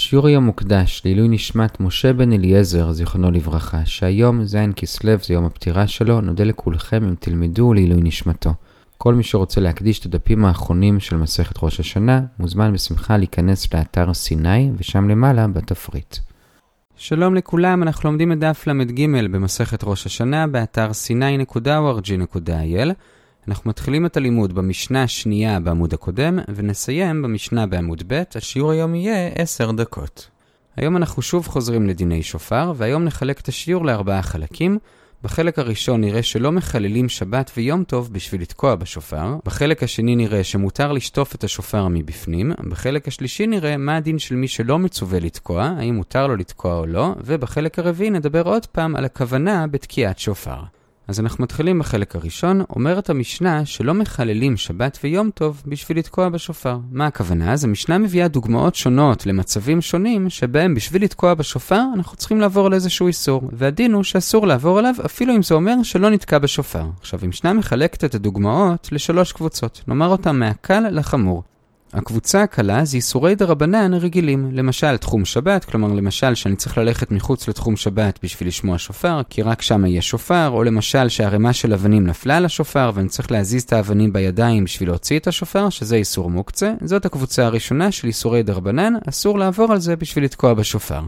השיעור היום מוקדש לעילוי נשמת משה בן אליעזר, זיכרונו לברכה, שהיום ז' כסלו זה יום הפטירה שלו, נודה לכולכם אם תלמדו לעילוי נשמתו. כל מי שרוצה להקדיש את הדפים האחרונים של מסכת ראש השנה, מוזמן בשמחה להיכנס לאתר סיני, ושם למעלה בתפריט. שלום לכולם, אנחנו לומדים את דף ל"ג במסכת ראש השנה באתר sny.org.il. אנחנו מתחילים את הלימוד במשנה השנייה בעמוד הקודם, ונסיים במשנה בעמוד ב', השיעור היום יהיה 10 דקות. היום אנחנו שוב חוזרים לדיני שופר, והיום נחלק את השיעור לארבעה חלקים. בחלק הראשון נראה שלא מחללים שבת ויום טוב בשביל לתקוע בשופר, בחלק השני נראה שמותר לשטוף את השופר מבפנים, בחלק השלישי נראה מה הדין של מי שלא מצווה לתקוע, האם מותר לו לתקוע או לא, ובחלק הרביעי נדבר עוד פעם על הכוונה בתקיעת שופר. אז אנחנו מתחילים בחלק הראשון, אומרת המשנה שלא מחללים שבת ויום טוב בשביל לתקוע בשופר. מה הכוונה? אז המשנה מביאה דוגמאות שונות למצבים שונים שבהם בשביל לתקוע בשופר אנחנו צריכים לעבור על איזשהו איסור, והדין הוא שאסור לעבור עליו אפילו אם זה אומר שלא נתקע בשופר. עכשיו, המשנה מחלקת את הדוגמאות לשלוש קבוצות, נאמר אותם מהקל לחמור. הקבוצה הקלה זה איסורי דרבנן רגילים, למשל תחום שבת, כלומר למשל שאני צריך ללכת מחוץ לתחום שבת בשביל לשמוע שופר, כי רק שם יהיה שופר, או למשל שהערימה של אבנים נפלה על השופר ואני צריך להזיז את האבנים בידיים בשביל להוציא את השופר, שזה איסור מוקצה. זאת הקבוצה הראשונה של איסורי דרבנן, אסור לעבור על זה בשביל לתקוע בשופר.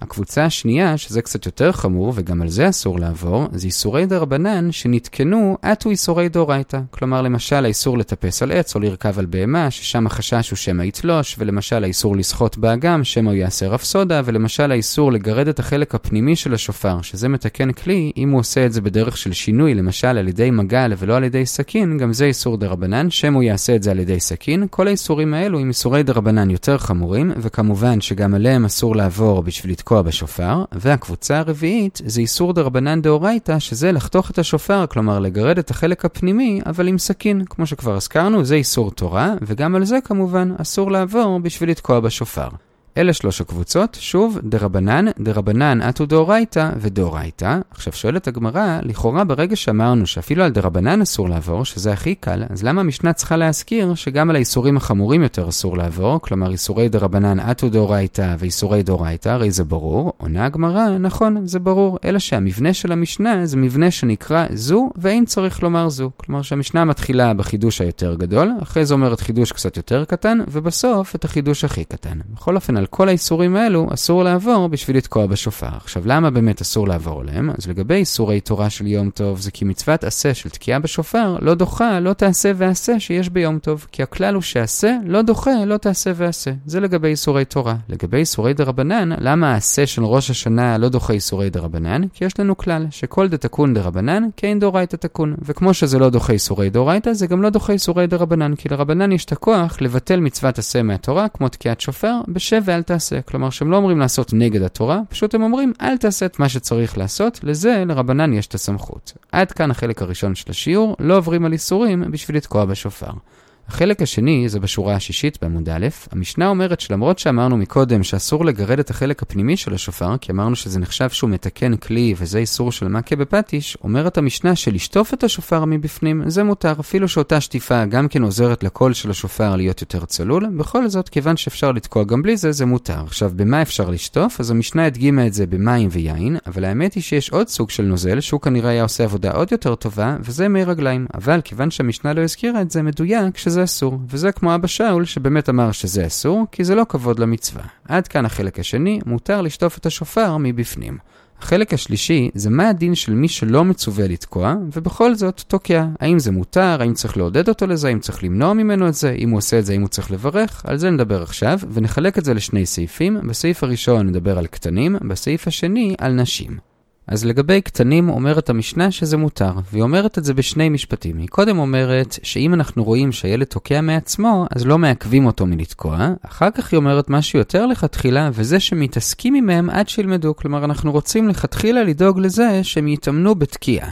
הקבוצה השנייה, שזה קצת יותר חמור, וגם על זה אסור לעבור, זה איסורי דרבנן שנתקנו עטו איסורי דאורייתא. כלומר, למשל האיסור לטפס על עץ או לרכב על בהמה, ששם החשש הוא שמא יתלוש, ולמשל האיסור לשחות באגם, שמא יעשה רפסודה, ולמשל האיסור לגרד את החלק הפנימי של השופר, שזה מתקן כלי, אם הוא עושה את זה בדרך של שינוי, למשל על ידי מגל ולא על ידי סכין, גם זה איסור דרבנן, שמא יעשה את זה על ידי סכין. כל האיסורים האלו הם איסורי דרבנן יותר חמורים, וכמובן שגם עליהם אסור לעבור בשביל בשופר, והקבוצה הרביעית זה איסור דרבנן דאורייתא, שזה לחתוך את השופר, כלומר לגרד את החלק הפנימי, אבל עם סכין. כמו שכבר הזכרנו, זה איסור תורה, וגם על זה כמובן אסור לעבור בשביל לתקוע בשופר. אלה שלוש הקבוצות, שוב, דרבנן, דרבנן אטו דאורייתא ודאורייתא. עכשיו שואלת הגמרא, לכאורה ברגע שאמרנו שאפילו על דרבנן אסור לעבור, שזה הכי קל, אז למה המשנה צריכה להזכיר שגם על האיסורים החמורים יותר אסור לעבור, כלומר איסורי דרבנן אטו דאורייתא ואיסורי דאורייתא, הרי זה ברור. עונה הגמרא, נכון, זה ברור, אלא שהמבנה של המשנה זה מבנה שנקרא זו, ואין צריך לומר זו. כלומר שהמשנה מתחילה בחידוש היותר גדול, אחרי זה אומרת חידוש קצת יותר קטן, ובסוף את החידוש הכי קטן. בכל אופן, על כל האיסורים האלו אסור לעבור בשביל לתקוע בשופר. עכשיו, למה באמת אסור לעבור עליהם? אז לגבי איסורי תורה של יום טוב, זה כי מצוות עשה של תקיעה בשופר לא דוחה, לא תעשה ועשה שיש ביום טוב. כי הכלל הוא שעשה, לא דוחה, לא תעשה ועשה. זה לגבי איסורי תורה. לגבי איסורי דרבנן, למה העשה של ראש השנה לא דוחה איסורי דרבנן? כי יש לנו כלל, שכל דתקון דרבנן, כאין דאורייתא תקון. וכמו שזה לא דוחה איסורי דאורייתא, זה גם לא דוחה איסורי דרבנן, כי לרבנן יש את הכוח לבטל מצוות עשה מהתורה, כמו תקיעת שופר, בשב ואל תעשה. כלומר שהם לא אומרים לעשות נגד התורה, פשוט הם אומרים אל תעשה את מה שצריך לעשות, לזה לרבנן יש את הסמכות. עד כאן החלק הראשון של השיעור, לא עוברים על איסורים בשביל לתקוע בשופר. החלק השני זה בשורה השישית בעמוד א', המשנה אומרת שלמרות שאמרנו מקודם שאסור לגרד את החלק הפנימי של השופר, כי אמרנו שזה נחשב שהוא מתקן כלי וזה איסור של מכה בפטיש, אומרת המשנה שלשטוף את השופר מבפנים זה מותר, אפילו שאותה שטיפה גם כן עוזרת לקול של השופר להיות יותר צלול, בכל זאת כיוון שאפשר לתקוע גם בלי זה, זה מותר. עכשיו, במה אפשר לשטוף? אז המשנה הדגימה את זה במים ויין, אבל האמת היא שיש עוד סוג של נוזל שהוא כנראה היה עושה עבודה עוד יותר טובה, וזה מי רגליים. אבל כיוון שהמשנה לא הזכירה את זה מדויק, שזה שזה אסור, וזה כמו אבא שאול שבאמת אמר שזה אסור, כי זה לא כבוד למצווה. עד כאן החלק השני, מותר לשטוף את השופר מבפנים. החלק השלישי זה מה הדין של מי שלא מצווה לתקוע, ובכל זאת תוקע. האם זה מותר, האם צריך לעודד אותו לזה, האם צריך למנוע ממנו את זה, אם הוא עושה את זה, האם הוא צריך לברך, על זה נדבר עכשיו, ונחלק את זה לשני סעיפים. בסעיף הראשון נדבר על קטנים, בסעיף השני על נשים. אז לגבי קטנים אומרת המשנה שזה מותר, והיא אומרת את זה בשני משפטים. היא קודם אומרת שאם אנחנו רואים שהילד תוקע מעצמו, אז לא מעכבים אותו מלתקוע. אחר כך היא אומרת משהו יותר לכתחילה, וזה שמתעסקים עמהם עד שילמדו. כלומר, אנחנו רוצים לכתחילה לדאוג לזה שהם יתאמנו בתקיעה.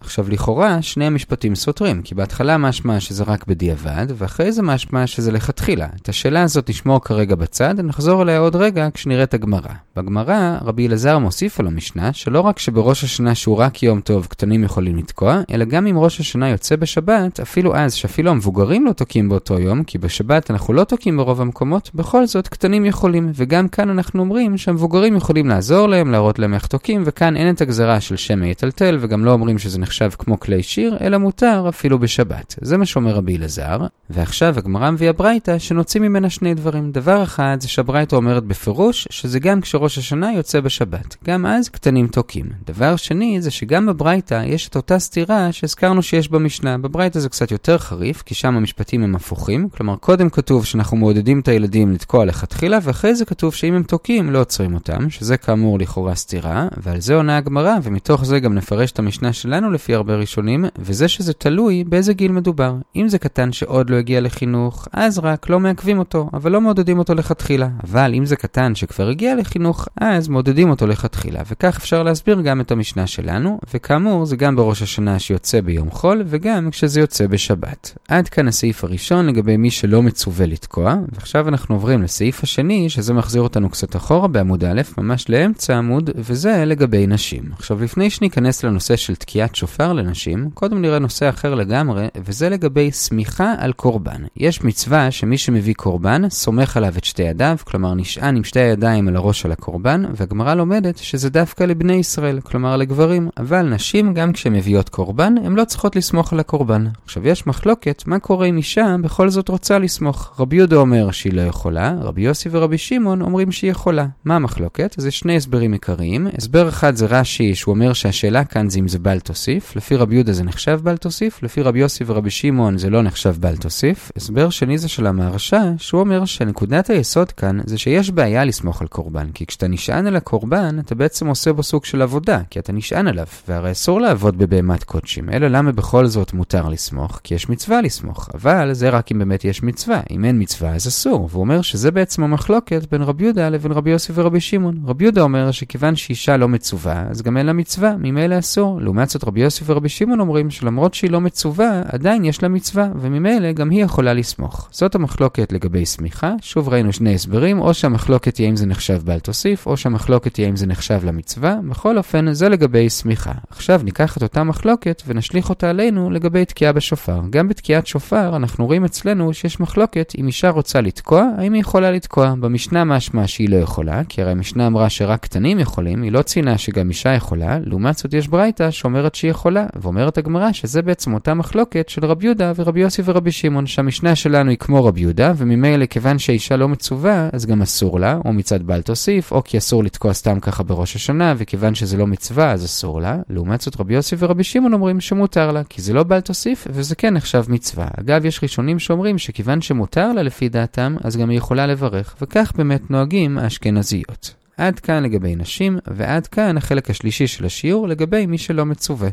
עכשיו לכאורה שני המשפטים סותרים, כי בהתחלה משמע שזה רק בדיעבד, ואחרי זה משמע שזה לכתחילה. את השאלה הזאת נשמור כרגע בצד, נחזור אליה עוד רגע כשנראה את הגמרא. בגמרא רבי אלעזר מוסיף על המשנה שלא רק שבראש השנה שהוא רק יום טוב קטנים יכולים לתקוע, אלא גם אם ראש השנה יוצא בשבת, אפילו אז שאפילו המבוגרים לא תוקעים באותו יום, כי בשבת אנחנו לא תוקעים ברוב המקומות, בכל זאת קטנים יכולים, וגם כאן אנחנו אומרים שהמבוגרים יכולים לעזור להם, להראות להם איך תוקעים, וכאן אין את הגזרה של שם יטלטל, וגם לא אומרים שזה נחשב כמו כלי שיר, אלא מותר אפילו בשבת. זה מה שאומר רבי אלעזר. ועכשיו הגמרא מביאה ברייתא שנוציא ממנה שני דברים. דבר אחד זה שהברייתא אומרת בפירוש שזה גם כשראש השנה יוצא בשבת. גם אז קטנים תוקים. דבר שני זה שגם בברייתא יש את אותה סתירה שהזכרנו שיש במשנה. בברייתא זה קצת יותר חריף, כי שם המשפטים הם הפוכים. כלומר, קודם כתוב שאנחנו מעודדים את הילדים לתקוע לכתחילה, ואחרי זה כתוב שאם הם תוקים לא עוצרים אותם, שזה כאמור לכאורה סתירה, ועל זה עונה הגמרא, ומתוך זה גם נפרש את המשנה שלנו לפי הרבה ראשונים, וזה שזה תלוי באיזה גיל מדובר. אם זה קטן שעוד לא הגיע לחינוך, אז רק לא מעכבים אותו, אבל לא מעודדים אותו לכתחילה. אבל אם זה קטן שכבר הגיע לחינוך, אז מעודדים אותו לכתחילה. וכך אפשר להסביר גם את המשנה שלנו, וכאמור זה גם בראש השנה שיוצא ביום חול, וגם כשזה יוצא בשבת. עד כאן הסעיף הראשון לגבי מי שלא מצווה לתקוע, ועכשיו אנחנו עוברים לסעיף השני, שזה מחזיר אותנו קצת אחורה בעמוד א', ממש לאמצע העמוד, וזה לגבי נשים. עכשיו לפני שניכנס לנושא של תקיעת שופר לנשים, קודם נראה נושא אחר לגמרי, וזה לגבי סמיכה על קורבן. יש מצווה שמי שמביא קורבן, סומך עליו את שתי ידיו, כלומר נשען עם שתי הידיים על הראש של הקורבן, והגמרא לומדת שזה דווקא לבני ישראל, כלומר לגברים, אבל נשים, גם כשהן מביאות קורבן, הן לא צריכות לסמוך על הקורבן. עכשיו יש מחלוקת, מה קורה אם אישה בכל זאת רוצה לסמוך? רבי יהודה אומר שהיא לא יכולה, רבי יוסי ורבי שמעון אומרים שהיא יכולה. מה המחלוקת? זה שני הסברים עיקריים. הסבר אחד זה רש"י, שהוא אומר שהשאלה כאן זה אם זה בל תוסיף. לפי רבי יהודה זה נחשב בל תוסיף, לפי רבי יוסי ורבי שמעון זה לא נחשב בל תוסיף. הסבר שני זה של המהרש"א, שהוא אומר שנקודת היסוד כאן זה שיש בעיה לסמוך על קורבן, כי כשאתה נשען על הקורבן, אתה בעצם עושה בו סוג של עבודה, כי אתה נשען עליו, והרי אסור לעבוד בבהמת קודשים, אלא למה בכל זאת מותר לסמוך? כי יש מצווה לסמוך, אבל זה רק אם באמת יש מצווה, אם אין מצווה אז אסור, והוא אומר שזה בעצם המחלוקת בין רבי יהודה לבין רבי יוסי ורבי שמעון. רבי יהודה אומר שכיוון שאישה לא מצווה, אז גם אין לה מצווה, ממילא אסור. לעומת זאת רבי יוסי ורבי שמעון אומרים שלמרות שהיא לא מצווה, עדיין יש לה מצווה, וממילא גם היא יכולה לסמוך. זאת המחלוקת לגבי סמיכה. שוב ראינו שני הסברים, או שהמחלוקת תהיה אם זה נחשב בל תוסיף, או שהמחלוקת תהיה אם זה נחשב למצווה. בכל אופן, זה לגבי סמיכה. עכשיו ניקח את אותה מחלוקת ונשליך אותה עלינו לגבי תקיעה בשופר. גם בתקיעת שופר אנחנו רואים אצלנו שיש מחלוקת אם אישה רוצה לתקוע, האם היא יכולה לתקוע. במשנה משמע שהיא לא יכולה, כי הרי המשנה אמרה שרק קטנים יכולים, היא לא ציינה שגם אישה יכולה, לעומת זאת יש ברייתא שאומרת שהיא יכולה, ואומרת הגמרא שזה בעצם אותה מחלוקת של רבי יהודה ורבי יוסי ורבי שמעון, שהמשנה שלנו היא כמו רבי יהודה, וממילא כיוון שהאישה לא מצווה, אז גם אסור לה, או מצד בל תוסיף, או כי אסור לתקוע סתם ככה בראש השנה, וכיוון שזה לא מצווה, אז אסור לה. לעומת זאת רבי יוסי ורבי שמעון אומרים שמותר לה, כי זה לא בל תוסיף, וזה כן נחשב מצווה. אגב, יש ראשונים שאומרים שכיוון שמותר לה לפי דעתם, אז גם היא יכולה לברך, וכך באמת נוהגים האשכנזיות. עד כאן לגבי נשים, ועד כאן החלק השלישי של השיעור לגבי מי שלא מצווה.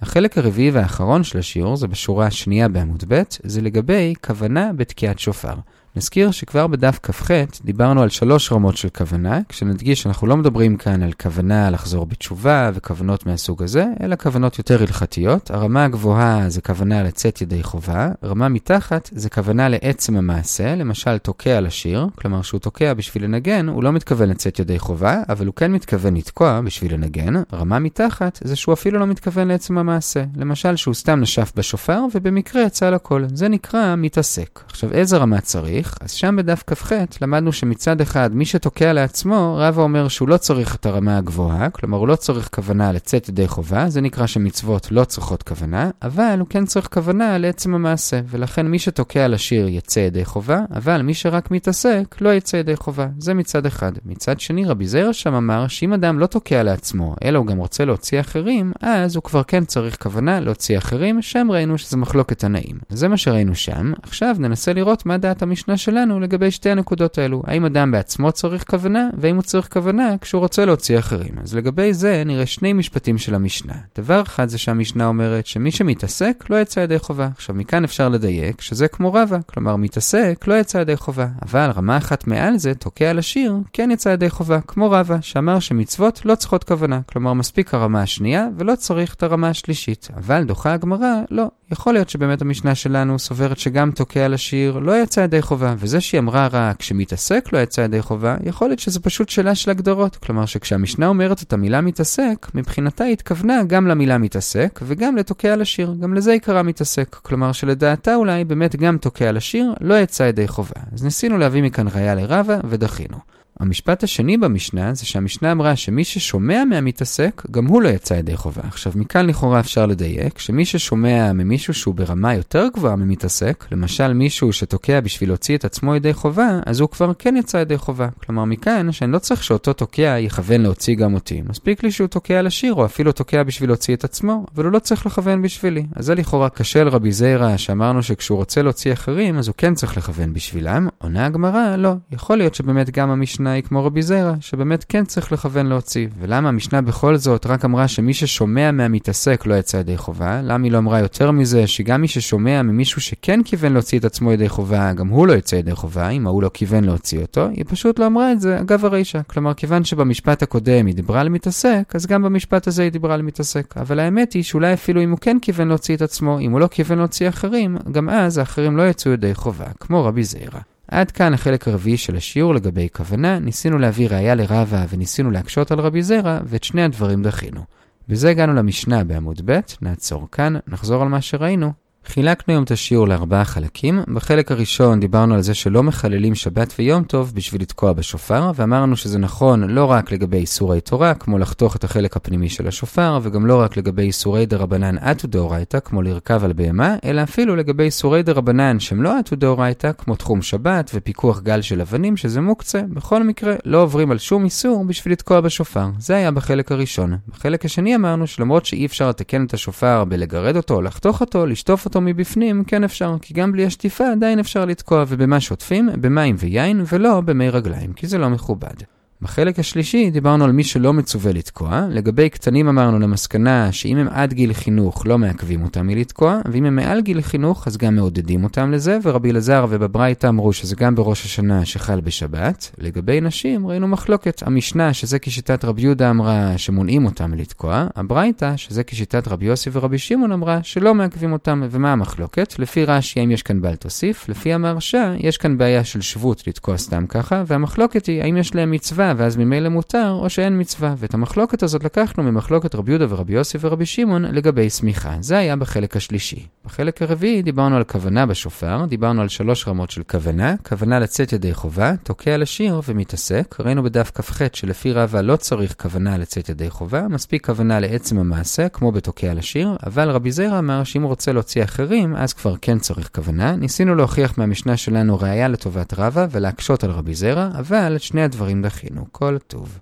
החלק הרביעי והאחרון של השיעור, זה בשורה השנייה בעמוד ב', זה לגבי כוונה בתקיעת שופר. נזכיר שכבר בדף כ"ח דיברנו על שלוש רמות של כוונה, כשנדגיש שאנחנו לא מדברים כאן על כוונה לחזור בתשובה וכוונות מהסוג הזה, אלא כוונות יותר הלכתיות. הרמה הגבוהה זה כוונה לצאת ידי חובה, רמה מתחת זה כוונה לעצם המעשה, למשל תוקע לשיר, כלומר שהוא תוקע בשביל לנגן, הוא לא מתכוון לצאת ידי חובה, אבל הוא כן מתכוון לתקוע בשביל לנגן. רמה מתחת זה שהוא אפילו לא מתכוון לעצם המעשה, למשל שהוא סתם נשף בשופר ובמקרה יצא לכל. זה נקרא מתעסק. עכשיו איזה רמה צריך? צריך, אז שם בדף כ"ח למדנו שמצד אחד מי שתוקע לעצמו, רבא אומר שהוא לא צריך את הרמה הגבוהה, כלומר הוא לא צריך כוונה לצאת ידי חובה, זה נקרא שמצוות לא צריכות כוונה, אבל הוא כן צריך כוונה לעצם המעשה, ולכן מי שתוקע לשיר יצא ידי חובה, אבל מי שרק מתעסק לא יצא ידי חובה. זה מצד אחד. מצד שני רבי זיירה שם אמר שאם אדם לא תוקע לעצמו, אלא הוא גם רוצה להוציא אחרים, אז הוא כבר כן צריך כוונה להוציא אחרים, שם ראינו שזה מחלוקת תנאים. זה מה שראינו שם, עכשיו ננסה לראות מה דעת המשנה במשנה שלנו לגבי שתי הנקודות האלו. האם אדם בעצמו צריך כוונה, והאם הוא צריך כוונה כשהוא רוצה להוציא אחרים. אז לגבי זה נראה שני משפטים של המשנה. דבר אחד זה שהמשנה אומרת שמי שמתעסק לא יצא ידי חובה. עכשיו מכאן אפשר לדייק שזה כמו רבה, כלומר מתעסק לא יצא ידי חובה. אבל רמה אחת מעל זה, תוקע על השיר, כן יצא ידי חובה, כמו רבה, שאמר שמצוות לא צריכות כוונה. כלומר מספיק הרמה השנייה ולא צריך את הרמה השלישית. אבל דוחה הגמרא, לא. יכול להיות שבאמת המשנה שלנו סוברת שגם תוקע על השיר לא יצא ידי חובה, וזה שהיא אמרה רק שמתעסק לא יצא ידי חובה, יכול להיות שזה פשוט שאלה של הגדרות. כלומר שכשהמשנה אומרת את המילה מתעסק, מבחינתה היא התכוונה גם למילה מתעסק וגם לתוקע על השיר. גם לזה היא קראה מתעסק. כלומר שלדעתה אולי באמת גם תוקע על השיר לא יצא ידי חובה. אז ניסינו להביא מכאן ראיה לרבה ודחינו. המשפט השני במשנה זה שהמשנה אמרה שמי ששומע מהמתעסק, גם הוא לא יצא ידי חובה. עכשיו, מכאן לכאורה אפשר לדייק שמי ששומע ממישהו שהוא ברמה יותר גבוהה ממתעסק, למשל מישהו שתוקע בשביל להוציא את עצמו ידי חובה, אז הוא כבר כן יצא ידי חובה. כלומר, מכאן שאני לא צריך שאותו תוקע יכוון להוציא גם אותי. מספיק לי שהוא תוקע לשיר, או אפילו תוקע בשביל להוציא את עצמו, אבל הוא לא צריך לכוון בשבילי. אז זה לכאורה קשה לרבי זיירה, שאמרנו שכשהוא רוצה להוציא אחרים, אז הוא כן צריך לכוון בשבילם. עונה הגמרא, לא. יכול להיות שבאמת גם המשנה היא כמו רבי זיירה, שבאמת כן צריך לכוון להוציא. ולמה המשנה בכל זאת רק אמרה שמי ששומע מהמתעסק לא יצא ידי חובה? למה היא לא אמרה יותר מזה, שגם מי ששומע ממישהו שכן כיוון להוציא את עצמו ידי חובה, גם הוא לא יצא ידי חובה, אם ההוא לא כיוון להוציא אותו? היא פשוט לא אמרה את זה אגב הרישה. כלומר, כיוון שבמשפט הקודם היא דיברה על מתעסק, אז גם במשפט הזה היא דיברה על מתעסק. אבל האמת היא שאולי אפילו אם הוא כן כיוון להוציא את עצמו, אם הוא לא כיוון להוציא אחרים, גם אז האחרים לא יצאו ידי חובה, כמו רבי זיירה. עד כאן החלק הרביעי של השיעור לגבי כוונה, ניסינו להביא ראייה לרבה וניסינו להקשות על רבי זרע, ואת שני הדברים דחינו. בזה הגענו למשנה בעמוד ב', נעצור כאן, נחזור על מה שראינו. חילקנו היום את השיעור לארבעה חלקים. בחלק הראשון דיברנו על זה שלא מחללים שבת ויום טוב בשביל לתקוע בשופר, ואמרנו שזה נכון לא רק לגבי איסורי תורה, כמו לחתוך את החלק הפנימי של השופר, וגם לא רק לגבי איסורי דרבנן אטו דאורייתא, כמו לרכב על בהמה, אלא אפילו לגבי איסורי דרבנן שהם לא אטו דאורייתא, כמו תחום שבת ופיקוח גל של אבנים, שזה מוקצה. בכל מקרה, לא עוברים על שום איסור בשביל לתקוע בשופר. זה היה בחלק הראשון. בחלק השני אמרנו שלמרות שאי אפשר לתקן את השופר בלגרד אותו, לחתוך אותו, לשטוף אותו מבפנים, כן אפשר, כי גם בלי השטיפה עדיין אפשר לתקוע, ובמה שוטפים? במים ויין, ולא במי רגליים, כי זה לא מכובד. בחלק השלישי דיברנו על מי שלא מצווה לתקוע. לגבי קטנים אמרנו למסקנה שאם הם עד גיל חינוך לא מעכבים אותם מלתקוע, ואם הם מעל גיל חינוך אז גם מעודדים אותם לזה, ורבי אלעזר ובברייתא אמרו שזה גם בראש השנה שחל בשבת. לגבי נשים ראינו מחלוקת. המשנה שזה כשיטת רבי יהודה אמרה שמונעים אותם מלתקוע, הברייתא שזה כשיטת רבי יוסי ורבי שמעון אמרה שלא מעכבים אותם. ומה המחלוקת? לפי רש"י האם יש כאן בעל תוסיף, לפי המהרש"א יש כאן בעיה של שבות לתקוע סתם ככה, והמחלוקת היא האם יש להם מצווה ואז ממילא מותר, או שאין מצווה. ואת המחלוקת הזאת לקחנו ממחלוקת רבי יהודה ורבי יוסי ורבי שמעון לגבי שמיכה. זה היה בחלק השלישי. בחלק הרביעי דיברנו על כוונה בשופר, דיברנו על שלוש רמות של כוונה, כוונה לצאת ידי חובה, תוקע לשיר ומתעסק. ראינו בדף כ"ח שלפי רבה לא צריך כוונה לצאת ידי חובה, מספיק כוונה לעצם המעשה, כמו בתוקע לשיר, אבל רבי זיירה אמר שאם הוא רוצה להוציא אחרים, אז כבר כן צריך כוונה. ניסינו להוכיח מהמשנה שלנו ראייה לטובת רבה ולהקשות על רבי זיירה, אבל את שני הדברים דחינו. כל טוב.